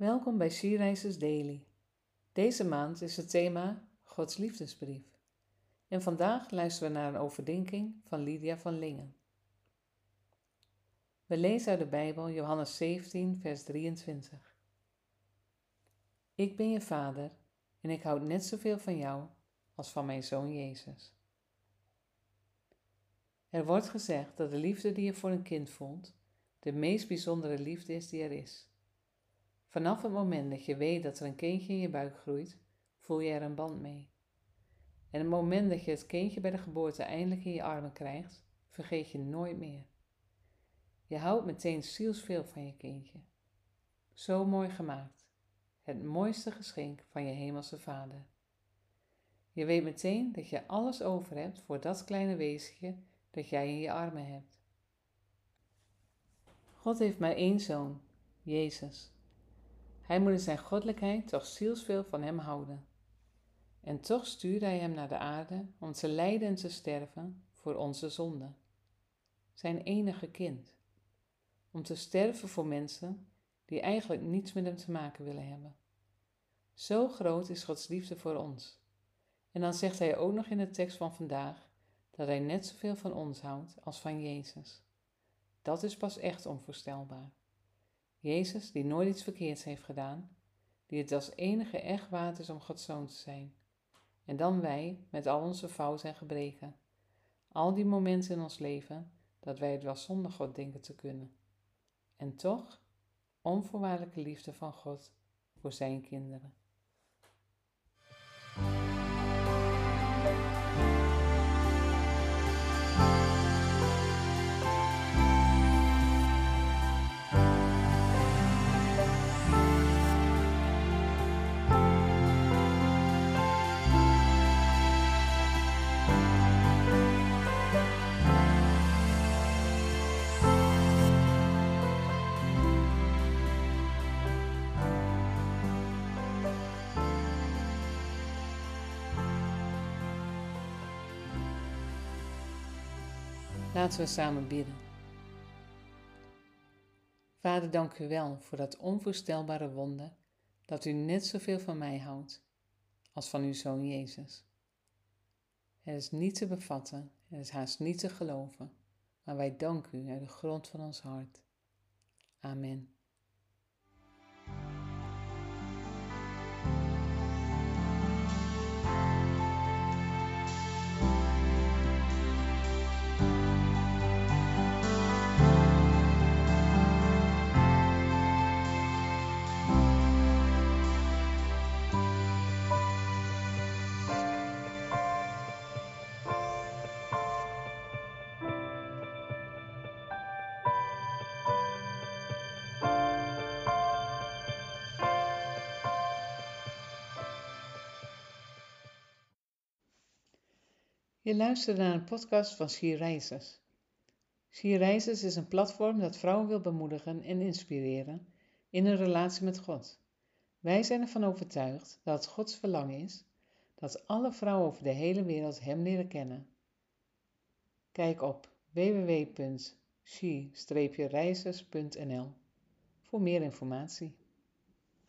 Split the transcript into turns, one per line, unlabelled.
Welkom bij Sierreizers Daily. Deze maand is het thema Gods liefdesbrief. En vandaag luisteren we naar een overdenking van Lydia van Lingen. We lezen uit de Bijbel Johannes 17, vers 23. Ik ben je vader en ik houd net zoveel van jou als van mijn zoon Jezus. Er wordt gezegd dat de liefde die je voor een kind voelt, de meest bijzondere liefde is die er is. Vanaf het moment dat je weet dat er een kindje in je buik groeit, voel je er een band mee. En het moment dat je het kindje bij de geboorte eindelijk in je armen krijgt, vergeet je nooit meer. Je houdt meteen zielsveel van je kindje. Zo mooi gemaakt. Het mooiste geschenk van je hemelse vader. Je weet meteen dat je alles over hebt voor dat kleine weesje dat jij in je armen hebt. God heeft maar één zoon, Jezus. Hij moet in zijn goddelijkheid toch zielsveel van hem houden. En toch stuurde hij hem naar de aarde om te lijden en te sterven voor onze zonden. Zijn enige kind. Om te sterven voor mensen die eigenlijk niets met hem te maken willen hebben. Zo groot is Gods liefde voor ons. En dan zegt hij ook nog in de tekst van vandaag dat hij net zoveel van ons houdt als van Jezus. Dat is pas echt onvoorstelbaar. Jezus, die nooit iets verkeerds heeft gedaan, die het als enige echt waard is om Gods zoon te zijn. En dan wij, met al onze fouten en gebreken. Al die momenten in ons leven dat wij het wel zonder God denken te kunnen. En toch, onvoorwaardelijke liefde van God voor zijn kinderen. Laten we samen bidden. Vader, dank u wel voor dat onvoorstelbare wonder dat u net zoveel van mij houdt als van uw zoon Jezus. Het is niet te bevatten, het is haast niet te geloven, maar wij danken u uit de grond van ons hart. Amen. Je luistert naar een podcast van Sierreizers. Sierreizers is een platform dat vrouwen wil bemoedigen en inspireren in hun relatie met God. Wij zijn ervan overtuigd dat het Gods verlangen is dat alle vrouwen over de hele wereld Hem leren kennen. Kijk op www.she-reizers.nl voor meer informatie.